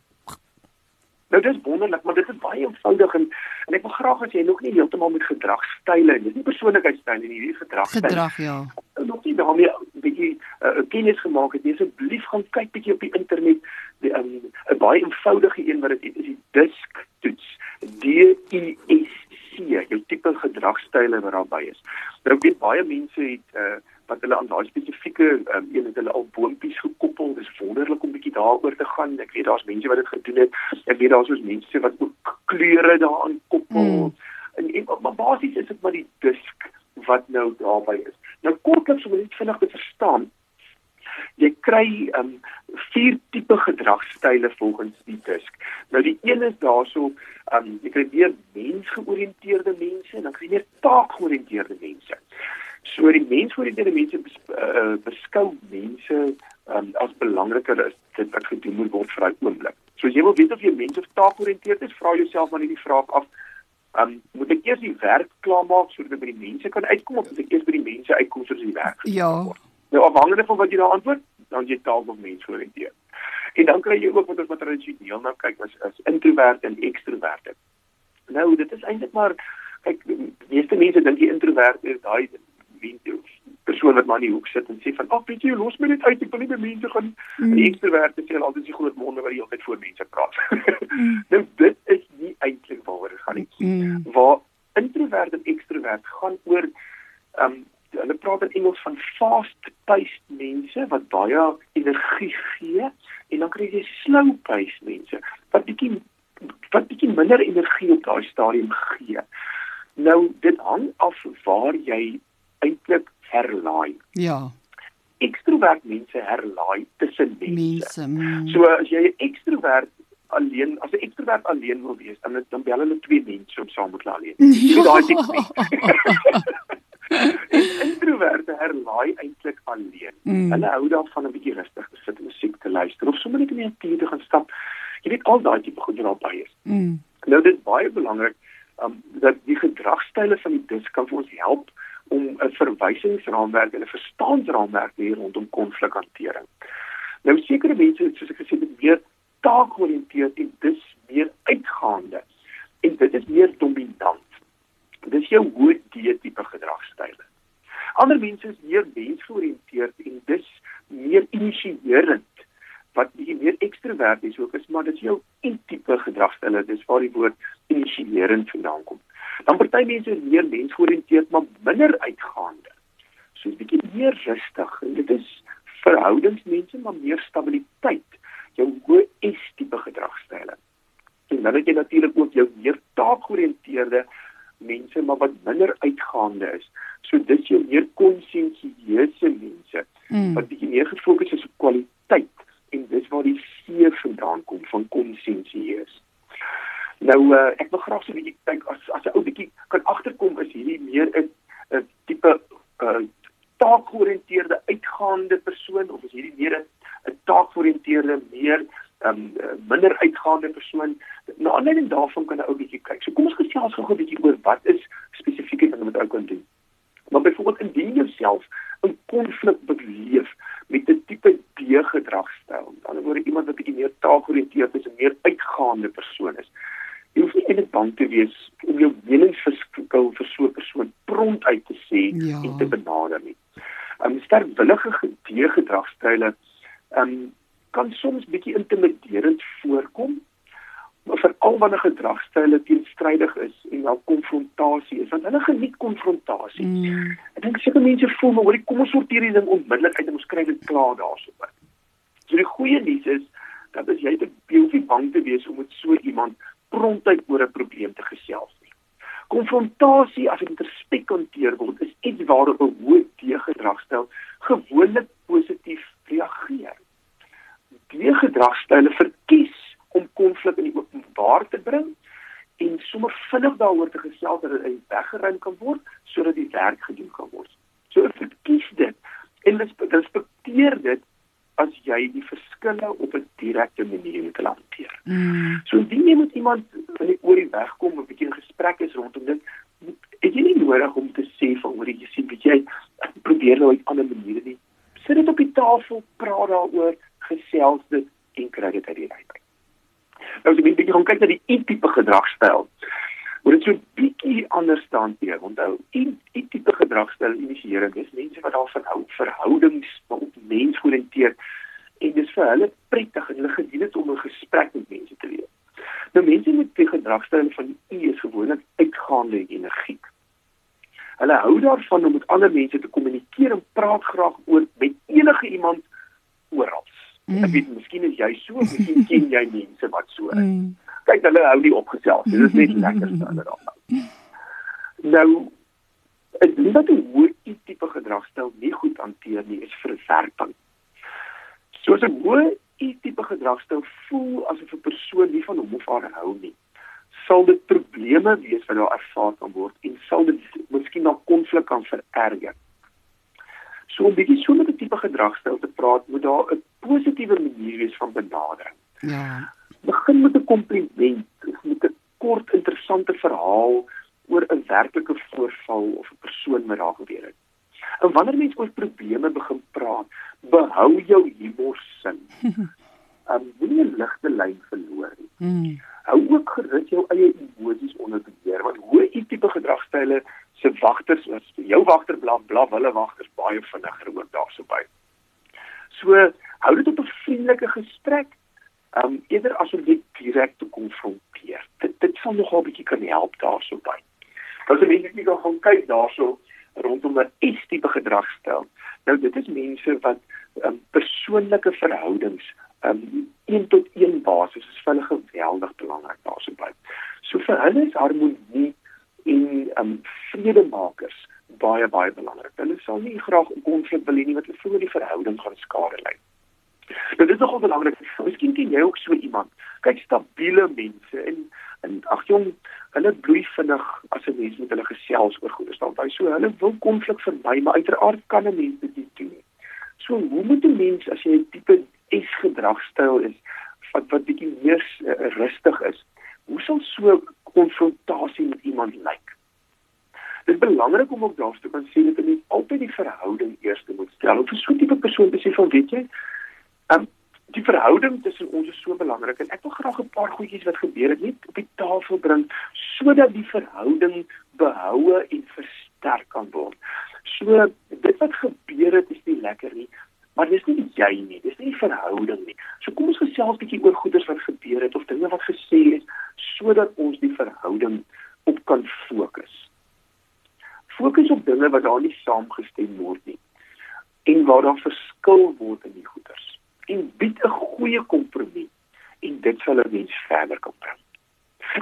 Speaker 3: Nou dis wonderlik, maar dit is baie eenvoudig en en ek wil graag as jy nog nie heeltemal met gedragstyle en dis nie persoonlikheidstyle nie, hierdie gedragstyle.
Speaker 2: gedrag ja.
Speaker 3: nog nie daarmee 'n bietjie uh, kennis gemaak het nie. Asseblief gaan kyk bietjie op die internet. Die 'n um, baie eenvoudige een wat dit is die DISC toets. D I S C, jou tipe gedragstyle wat daarbey is. Nou ek weet baie mense het uh, wat hulle aan daai spesifieke um, een het hulle al boompies gekoppel. Dis wonderlik om bietjie daaroor te gaan. Ek weet daar's mense wat dit gedoen het. Ek weet daar's ook mense wat ook kleure daaraan koppel.
Speaker 2: Mm.
Speaker 3: En, en maar basies is dit maar die disk wat nou daarbey is. Nou kortliks om dit vinnig te verstaan. Jy kry um vier tipe gedragstyle volgens die disk. Nou die een is daarso um jy kry weer mensgeoriënteerde mense en dan kry jy meer taakgeoriënteerde mense. So die mensgeoriënteerde mense bes, uh, beskou mense um as belangriker as dit wat gedoen moet word vir daai oomblik. So as jy wil weet of jy mens of taakgeoriënteerd is, vra jouself maar net die vraag af Um, moet ek eers die werk klaarmaak sodat ek by die mense kan uitkom of moet ek eers by die mense uitkom sodat die werk gedoen
Speaker 2: Ja.
Speaker 3: word? Nou afhangende van wat jy daar antwoord, dan jy taal of mens georiënteerd. En dan kry jy ook wat ons wat tradisioneel nou kyk as as introvert en ekstrovert. Nou dit is eintlik maar kyk die meeste mense dink die introvert is daai persoon wat maar in die hoek sit en sê van ag weet jy los my net uit ek wil nie by mense gaan. Mm. Die ekstrovert sê altyd die groot monde wat die hele tyd voor mense praat.
Speaker 2: Mm. [LAUGHS]
Speaker 3: nou dit is nie eintlik waaroor dit gaan nie
Speaker 2: Mm.
Speaker 3: waar introvert en ekstrovert gaan oor ehm um, hulle praat in Engels van fast-paced mense wat baie energie gee en dan kry jy slow-paced mense wat bietjie wat bietjie minder energie op daai stadium gee. Nou dit hang af waar jy eintlik herlaai.
Speaker 2: Ja.
Speaker 3: Ekstrovert mense herlaai tussen mense.
Speaker 2: Mense. Mm.
Speaker 3: So as jy 'n ekstrovert alleen, as 'n ekstrovert alleen wil wees, dan dan bel hulle twee mense om saam met hulle alleen. [LAUGHS] So daai. En Introverte [LAUGHS] [LAUGHS] herlaai eintlik alleen.
Speaker 2: Mm.
Speaker 3: Hulle hou daarvan 'n bietjie rustig te sit en musiek te luister of sommer net in die natuur te gaan stap. Jy weet al daai tipe goed wat daarby is.
Speaker 2: Mm.
Speaker 3: Nou dit is baie belangrik um, dat die gedragstyle van die dis kan vir ons help om 'n verwysingsraamwerk en 'n verstaansraamwerk te hê rondom konflikhantering. Nou sekere mense soos ek gesê het meer taakgeoriënteerd en dis meer uitgaande en dit is meer dominant. Dis jou hoë D tipe gedragstyle. Ander mense is meer mensgeoriënteerd en dis meer initierend wat bietjie meer ekstraverties ook is, maar dit is jou E tipe gedragstyle, dis waar die woord initierend vandaan kom. Dan party mense is meer mensgeoriënteerd maar minder uitgaande. So 'n bietjie meer rustig en dit is verhoudingsmense maar meer stabiliteit. Jou hoë S tipe gedragstyle. En dan het jy natuurlik ook jou meer taakgeoriënteerde mense maar wat minder uitgaande is. So dis jou meer konsensieuse mense mm. wat bietjie meer gefokus is op kwaliteit en dis waar die C vandaan kom van konsensieus. Nou uh, ek wil graag so 'n bietjie kyk as as 'n ou bietjie kan agterkom is hierdie meer 'n 'n tipe uh, taakgeoriënteerde uitgaande persoon of is hierdie meer 'n taakgeoriënteerde meer um, minder uitgaande persoon. Na aanleiding daarvan kan 'n ou bietjie kyk. So kom ons gesels gou 'n bietjie oor wat is spesifieke dinge wat ou kan doen. Maar byvoorbeeld indien jy self 'n konflik beleef met 'n tipe D gedragstyl, aan die ander woorde iemand wat bietjie meer taakgeoriënteerd is en meer uitgaande persoon is jy hoef nie eintlik bang te wees om jou meningsverskil vir so 'n persoon prompt uit te sê ja. en te benader nie. 'n um, Sterwillige gedragstyle um, kan soms bietjie intimiderend voorkom, maar veral wanneer gedragstyle teenstrydig is en wel konfrontasie is, want hulle geniet konfrontasie. Mm. Ek dink seker mense voel maar hoorie kom ons sorteer hierdie ding onmiddellik uit en ons kry dit klaar daarsoop. So die goeie nuus is dat as jy te hoef nie bang te wees om met so iemand prontheid oor 'n probleem te gesels nie. Konfrontasie as dit respek hanteer word, is iets waarop 'n hoë deegedragstel gewoonlik positief reageer. Die gedragstyle verkies om konflik in die openbaar te bring en sommer vinnig daaroor te gesels dat dit weggeruim kan word sodat die werk gedoen kan word. So verkies dit en respekteer dit as jy die verskille op 'n direkte manier moet hanteer. Mm. So indien jy met iemand van die oor die weg kom 'n bietjie in gesprek is rondom dit, het jy nie nodig om te sê van hoor jy sien weet jy probeer nou op 'n ander manier nie. Sit dit op die tafel, praat daaroor, gesels dit en kry dit uit die uit. Nou as jy bietjie gaan kyk na die tipe gedragstyl word dit so bietjie anders hanteer. Onthou, 'n tipe gedragstyl initiering is mense wat daar verhou verhoudings op mensgeoriënteerd en dis vir hulle prettig en hulle geniet dit om 'n gesprek met mense te hê. Nou mense met die gedragstyl van U is gewoonlik uitgaande energiek. Hulle hou daarvan om met ander mense te kommunikeer en praat graag oor met enige iemand oral. Mm. Ek weet miskien is jy so, miskien [LAUGHS] ken jy mense wat so is. Mm kyk hulle hou nie opgesels. Dit is net lekker staan daar. Nou ek dink dat die hoë tipe gedragstyl nie goed hanteer nie is verwerping. Soos 'n hoë tipe gedragstyl voel asof 'n persoon nie van hom of haar hou nie. Sal dit probleme wees wat daar ervaar kan word en sal dit miskien na konflik kan vererger. So 'n bietjie so met 'n tipe gedragstyl te praat, moet daar 'n positiewe manier wees van benadering. Ja begin met 'n kompliment met 'n kort interessante verhaal oor 'n werklike voorval of 'n persoon wat daar gebeur het. En wanneer mense oor probleme begin praat, behou jou humor sin. [LAUGHS] Um moenie 'n ligte lyn verloor nie. Mm. Hou ook gerus jou eie emosies onder beheer want hoe u tipe gedragstyle se wagters is. Jou wagter blaf blaf hulle wagters baie vinniger ook daarso by. So hou dit op 'n vriendelike gesprek um eerder as om dit direk te konfronteer. Dit dit sal nogal bietjie kan help daarso by. Nou as mense nie gaan kyk daarso rondom 'n S-tipe gedragstyl. Nou dit is mense wat um persoonlike verhoudings um een tot een basis is vir hulle geweldig belangrik daarso by. So vir hulle is harmonie en um vredemakers baie baie belangrik. Hulle sal nie graag 'n konflik wil hê nie want hulle voel die verhouding gaan skade ly. Dit is nogal belangrik. Miskien ken jy ook so iemand. Kyk stabiele mense en en ag jong, hulle bloei vinnig as 'n mens met hulle gesels oor goeie stand. Hy so hulle wil konflik vermy, maar uiteraard kan 'n mens dit nie doen. So hoe moet 'n mens as jy 'n tipe S gedragstyl is wat wat bietjie meer uh, rustig is, hoe sal so konfrontasie met iemand lyk. Dit is belangrik om ook daarste kan sê dat jy altyd die verhouding eers moet stel. Of 'n so tipe persoon te sê van weet jy, um, die verhouding tussen ons is so belangrik en ek wil graag 'n paar goedjies wat gebeur het net op die tafel bring sodat die verhouding behoue en versterk kan word. So dit wat gebeur het is nie lekker nie, maar dis nie jy nie, dis nie die verhouding nie. So kom ons gesels 'n bietjie oor goeders wat gebeur het of dinge wat gesê is sodat ons die verhouding op kan fokus. Fokus op dinge wat daar nie saamgestem word nie en waar daar verskil word in die goeders en bied 'n goeie kompromie en dit sal 'n mens verder kan bring.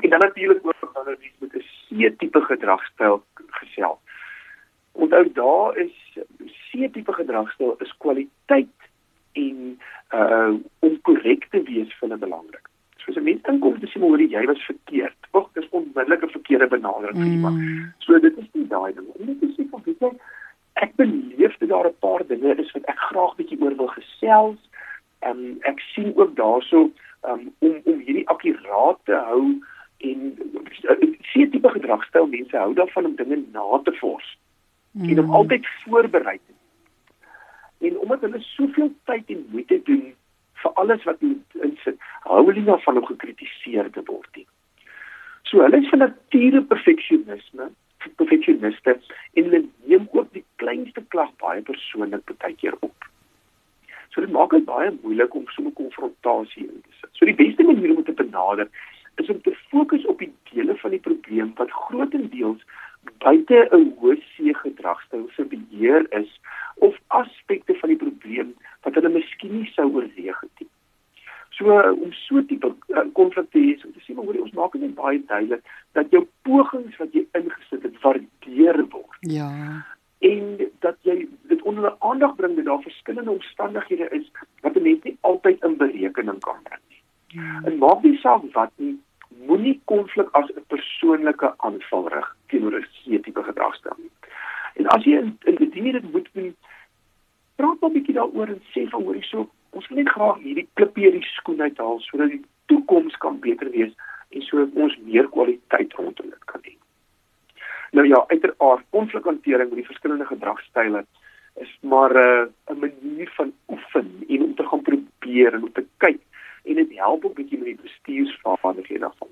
Speaker 3: En dan natuurlik ook dan 'n mens met 'n C-tipe gedragstyl gesels. Onthou daar is C-tipe gedragstyl is kwaliteit en uh om korrek te wees vir hulle belangrik. So as 'n mens inkom te sê maar jy was verkeerd. Ag, dis onmiddellik 'n verkeerde benadering vir iemand. Mm. So dit is nie daai ding. Dit is nie van weet jy ek beleef dat daar 'n paar dinge is wat ek graag bietjie oor wil gesels Ehm um, ek sien ook daarso um, om om hierdie akkuraat te hou en seker tipe gedragstyl mense hou daarvan om dinge na te vors mm. en om mm. altyd voorberei te en omdat hulle soveel tyd en moeite doen vir alles wat hulle insit hou hulle nie daarvan om gekritiseer te word nie so hulle is van nature perfeksionisme perfeksioniste en hulle neem ook die kleinste klag baie persoonlik baie keer op So dit maak dit baie moeilik om so 'n konfrontasie in te sit. So die beste manier om dit te benader is om te fokus op die dele van die probleem wat grootendeels buite 'n hoë gedragstyl se beheer is of aspekte van die probleem wat hulle miskien nie sou oorweeg het nie. So om so tipe uh, konflik te hê, so te sê maar ons maak dit baie duidelik dat jou pogings wat jy ingesit het waardeer word.
Speaker 2: Ja
Speaker 3: en dat jy dit onder aandag bring dat daar verskillende omstandighede is wat 'n mens nie altyd in berekening kan bring nie. Ja. En maak nie saak wat nie, moenie konflik as 'n persoonlike aanval rig teenoor 'n tipe gedragstyl nie. En as jy in, in die dit moet doen, praat 'n bietjie daaroor en sê van hoorie so, ons wil net graag hierdie klippie uit die skoen uithaal sodat die toekoms kan beter wees en sodat ons meer kwaliteit rondom dit kan hê. Nou ja, uiteraard konflikhantering met die verskillende gedragstyle is maar 'n uh, 'n manier van oefen en om te gaan probeer en om te kyk en dit help ook bietjie met die bestuursvaardighede daarvan.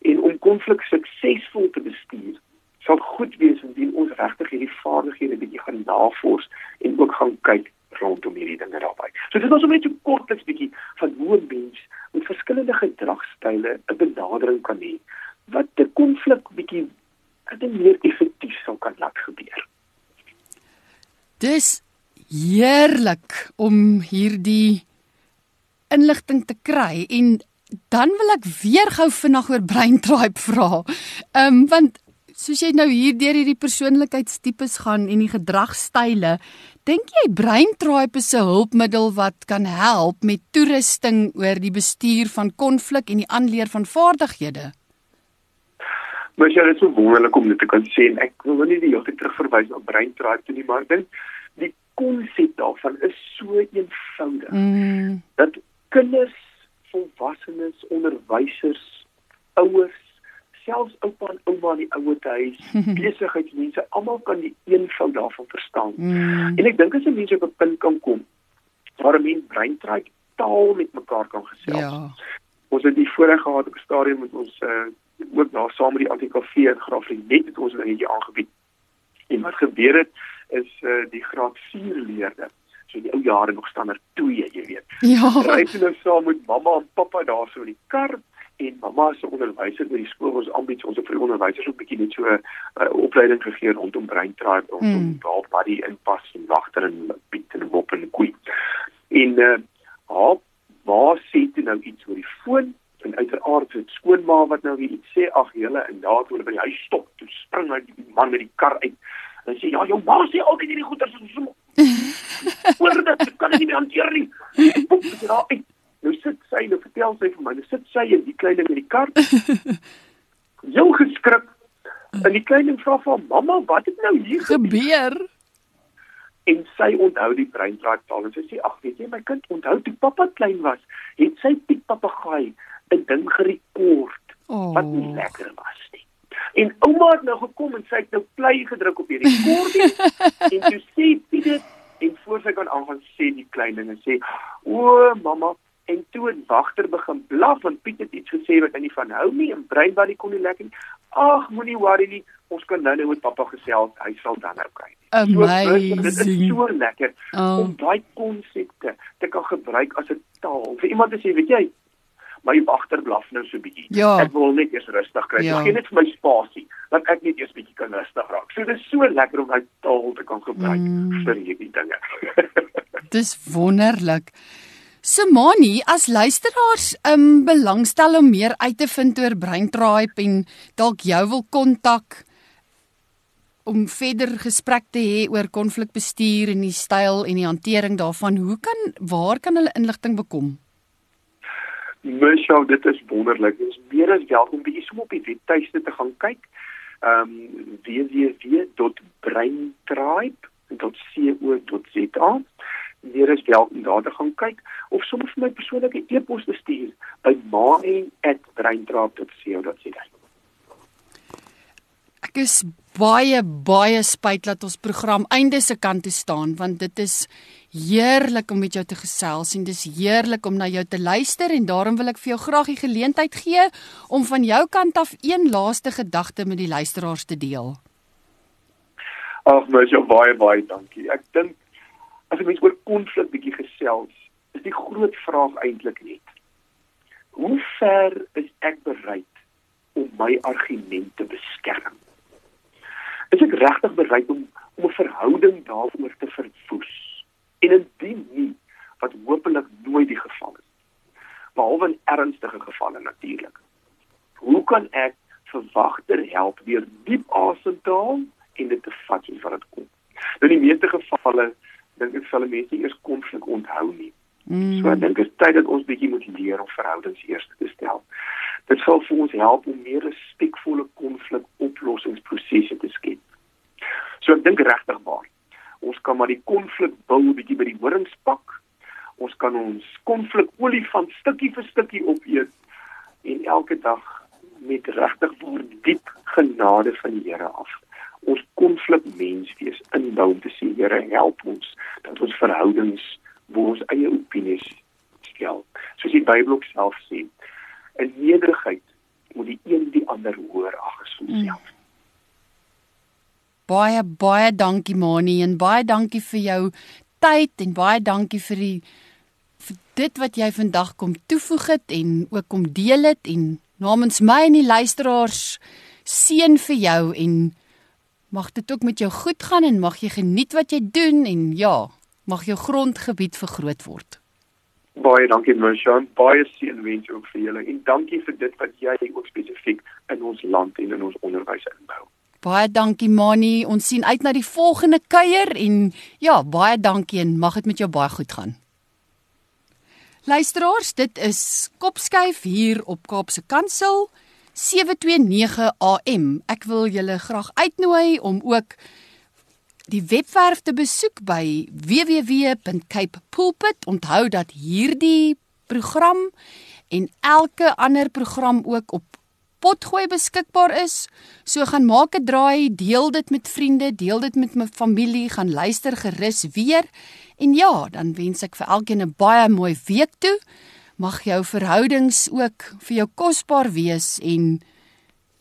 Speaker 3: En om konflik suksesvol te bestuur, sal goed wees indien ons regtig hierdie vaardighede bietjie gaan navors en ook gaan kyk rondom hierdie dinge daarbey. So dit was net 'n kortliks bietjie van hoe 'n mens met verskillende gedragstyle 'n benadering kan hê wat 'n konflik bietjie dit meer effektief sou kan laat gebeur.
Speaker 2: Dis heerlik om hierdie inligting te kry en dan wil ek weer gou vinnig oor breintribe vra. Ehm um, want soos jy nou hier deur hierdie persoonlikheidstipes gaan en die gedragstyle, dink jy breintribe is 'n hulpmiddel wat kan help met toerusting oor die bestuur van konflik en die aanleer van vaardighede?
Speaker 3: Maar jy is so wonderlik om dit te kan sien. Ek wil nie die hele tyd terugverwys na brein drive toe nie, maar dink die konsep daarvan is so eenvoudig. Mm. Dat kinders, volwassenes, onderwysers, ouers, selfs oupa en ouma in die ouete huis, [LAUGHS] besigheidsmense, almal kan die eenvoud daarvan verstaan. Mm. En ek dink as 'n mens op 'n punt kan kom waar 'n mens brein drive taal met mekaar kan gesels. Ja. Ons het die voorreg gehad op 'n stadium met ons uh, ook daar saam met die ATKV en graad 4 net het ons 'n dingetjie aangebied. En wat gebeur het is uh, die graad 4 leerders so die ou jare nog standaard 2, jy weet.
Speaker 2: Ja.
Speaker 3: Ry toe nou saam met mamma en pappa daar so in die kar en mamma se onderwyser by die skool ons aanbied ons vir onderwysers ook bietjie net so 'n uh, opleiding gegee rondom brain tribe rondom mm. waar body inpas en wagter en piet en mop en koei. En uh haar waar sê jy nou iets oor die foon en uiteraard het skoonma wat nou weer iets sê ag julle en daar toe hulle by die huis stop toe spring hy die man met die kar uit en sê ja jou ma sê altyd hierdie goeters is so [LAUGHS] hoor dit kan nie meer hanteer nie. Boek, ja, uit. nou sit sy nou vertel sy vir my. Nou sit sy in die kleine met die kar. [LAUGHS] Jou geskrik. En die kleine vra vir mamma wat het nou hier
Speaker 2: gebeur?
Speaker 3: En sy onthou die breindraad taal en sy sê ag weet jy my kind onthou toe pappa klein was het sy Piet papegaai 'n ding gerekord Oh. Wat nie lekker was nie. En ouma het nou gekom en sy het nou play gedruk op die [LAUGHS] rekording en toe sê En kan aangaan sê die klein dinge sê o mamma en toe het wagter begin blaf want Piet het iets gesê wat hy nie van hou nie en brein wat hy kon nie lekker nie ag moenie worry nie ons kan nou nou met pappa gesels hy sal dan nou kry
Speaker 2: Amazing.
Speaker 3: So, dit is so lekker oh. om daai konsepte te kan gebruik as 'n taal vir iemand te sê weet jy my wagter blaf nou so bietjie.
Speaker 2: Ja.
Speaker 3: Ek wil net eers rustig kry. Ja. Geen net vir my spasie dat ek net eers bietjie kan rustig raak. So dit is so lekker om daai taal te kan gebruik mm. vir hierdie dinge. [LAUGHS]
Speaker 2: dis wonderlik. Simani, as luisteraars um belangstel om meer uit te vind oor breintraip en dalk jou wil kontak om verder gesprek te hê oor konflikbestuur en die styl en die hantering daarvan, hoe kan waar kan hulle inligting bekom?
Speaker 3: Michelle, dit is wonderlik. Is meer as welkom bietjie som op die webtuiste te gaan kyk. Ehm um, www.braintribe.co.za. Meer as welkom daar te gaan kyk of sommer vir my persoonlike e-pos te stuur by maen@braintribe.co.za.
Speaker 2: Ek is baie baie spyt dat ons program einde se kant toe staan want dit is heerlik om met jou te gesels en dis heerlik om na jou te luister en daarom wil ek vir jou graag die geleentheid gee om van jou kant af een laaste gedagte met die luisteraars te deel.
Speaker 3: Ag, mens, jou baie baie dankie. Ek dink as 'n mens oor konflik bietjie gesels, is die groot vraag eintlik net: Hoe ver is ek bereid om my argument te beskerm? Is ek regtig bereid om om 'n verhouding daaroor te verwoes? En indien nie, wat hopelik nooit die geval is. Behalwe in ernstige gevalle natuurlik. Hoe kan ek verwagter help deur diep asem te haal en dit te vat soos wat dit kom? Nou in die meeste gevalle dink ek sal mense eers konflik onthou nie. Mm. So ek dink dit is tyd dat ons bietjie moet leer om verhoudings eers te stel. Dit sal vir ons help om meer respekvolle konflikoplossingsprosesse te skep. So ek dink regtig waar Ons kan maar die konflik bou bietjie by die horings pak. Ons kan ons konflik olifant stukkie vir stukkie opeet en elke dag met regtig voor diep genade van die Here af. Ons konflik mens wees inbou om te sê Here help ons dat ons verhoudings waar ons eie opinies stel. Soos die Bybel ook self sê, in nederigheid moet die een die ander hoor ag as homself. Mm.
Speaker 2: Baie baie dankie Mani en baie dankie vir jou tyd en baie dankie vir die vir dit wat jy vandag kom toevoeg het en ook kom deel het en namens my en die luisteraars seën vir jou en mag dit ook met jou goed gaan en mag jy geniet wat jy doen en ja, mag jou grondgebied vergroot word.
Speaker 3: Baie dankie Moshan, baie seënwens ook vir julle en dankie vir dit wat jy ook spesifiek in ons land en in ons onderwys inbou.
Speaker 2: Baie dankie Mani. Ons sien uit na die volgende kuier en ja, baie dankie en mag dit met jou baie goed gaan. Luisteraars, dit is Kopskyf hier op Kaapse Kansel 729 AM. Ek wil julle graag uitnooi om ook die webwerf te besoek by www.capepulpit. Onthou dat hierdie program en elke ander program ook op potgooi beskikbaar is. So gaan maak 'n draai, deel dit met vriende, deel dit met my familie, gaan luister gerus weer. En ja, dan wens ek vir elkeen 'n baie mooi week toe. Mag jou verhoudings ook vir jou kosbaar wees en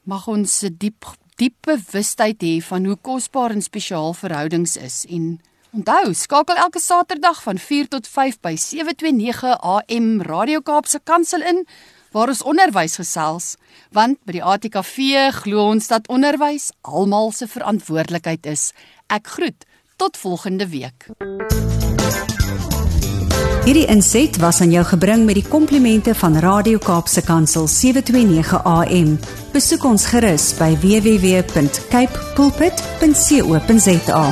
Speaker 2: mag ons 'n diep diep bewustheid hê van hoe kosbaar en spesiaal verhoudings is en Onthou, skakel elke Saterdag van 4 tot 5 by 729 AM Radio Kaapse Kansel in waar ons onderwys gesels, want by die ATKV glo ons dat onderwys almal se verantwoordelikheid is. Ek groet tot volgende week.
Speaker 1: Hierdie inset was aan jou gebring met die komplimente van Radio Kaapse Kansel 729 AM. Besoek ons gerus by www.cape pulpit.co.za.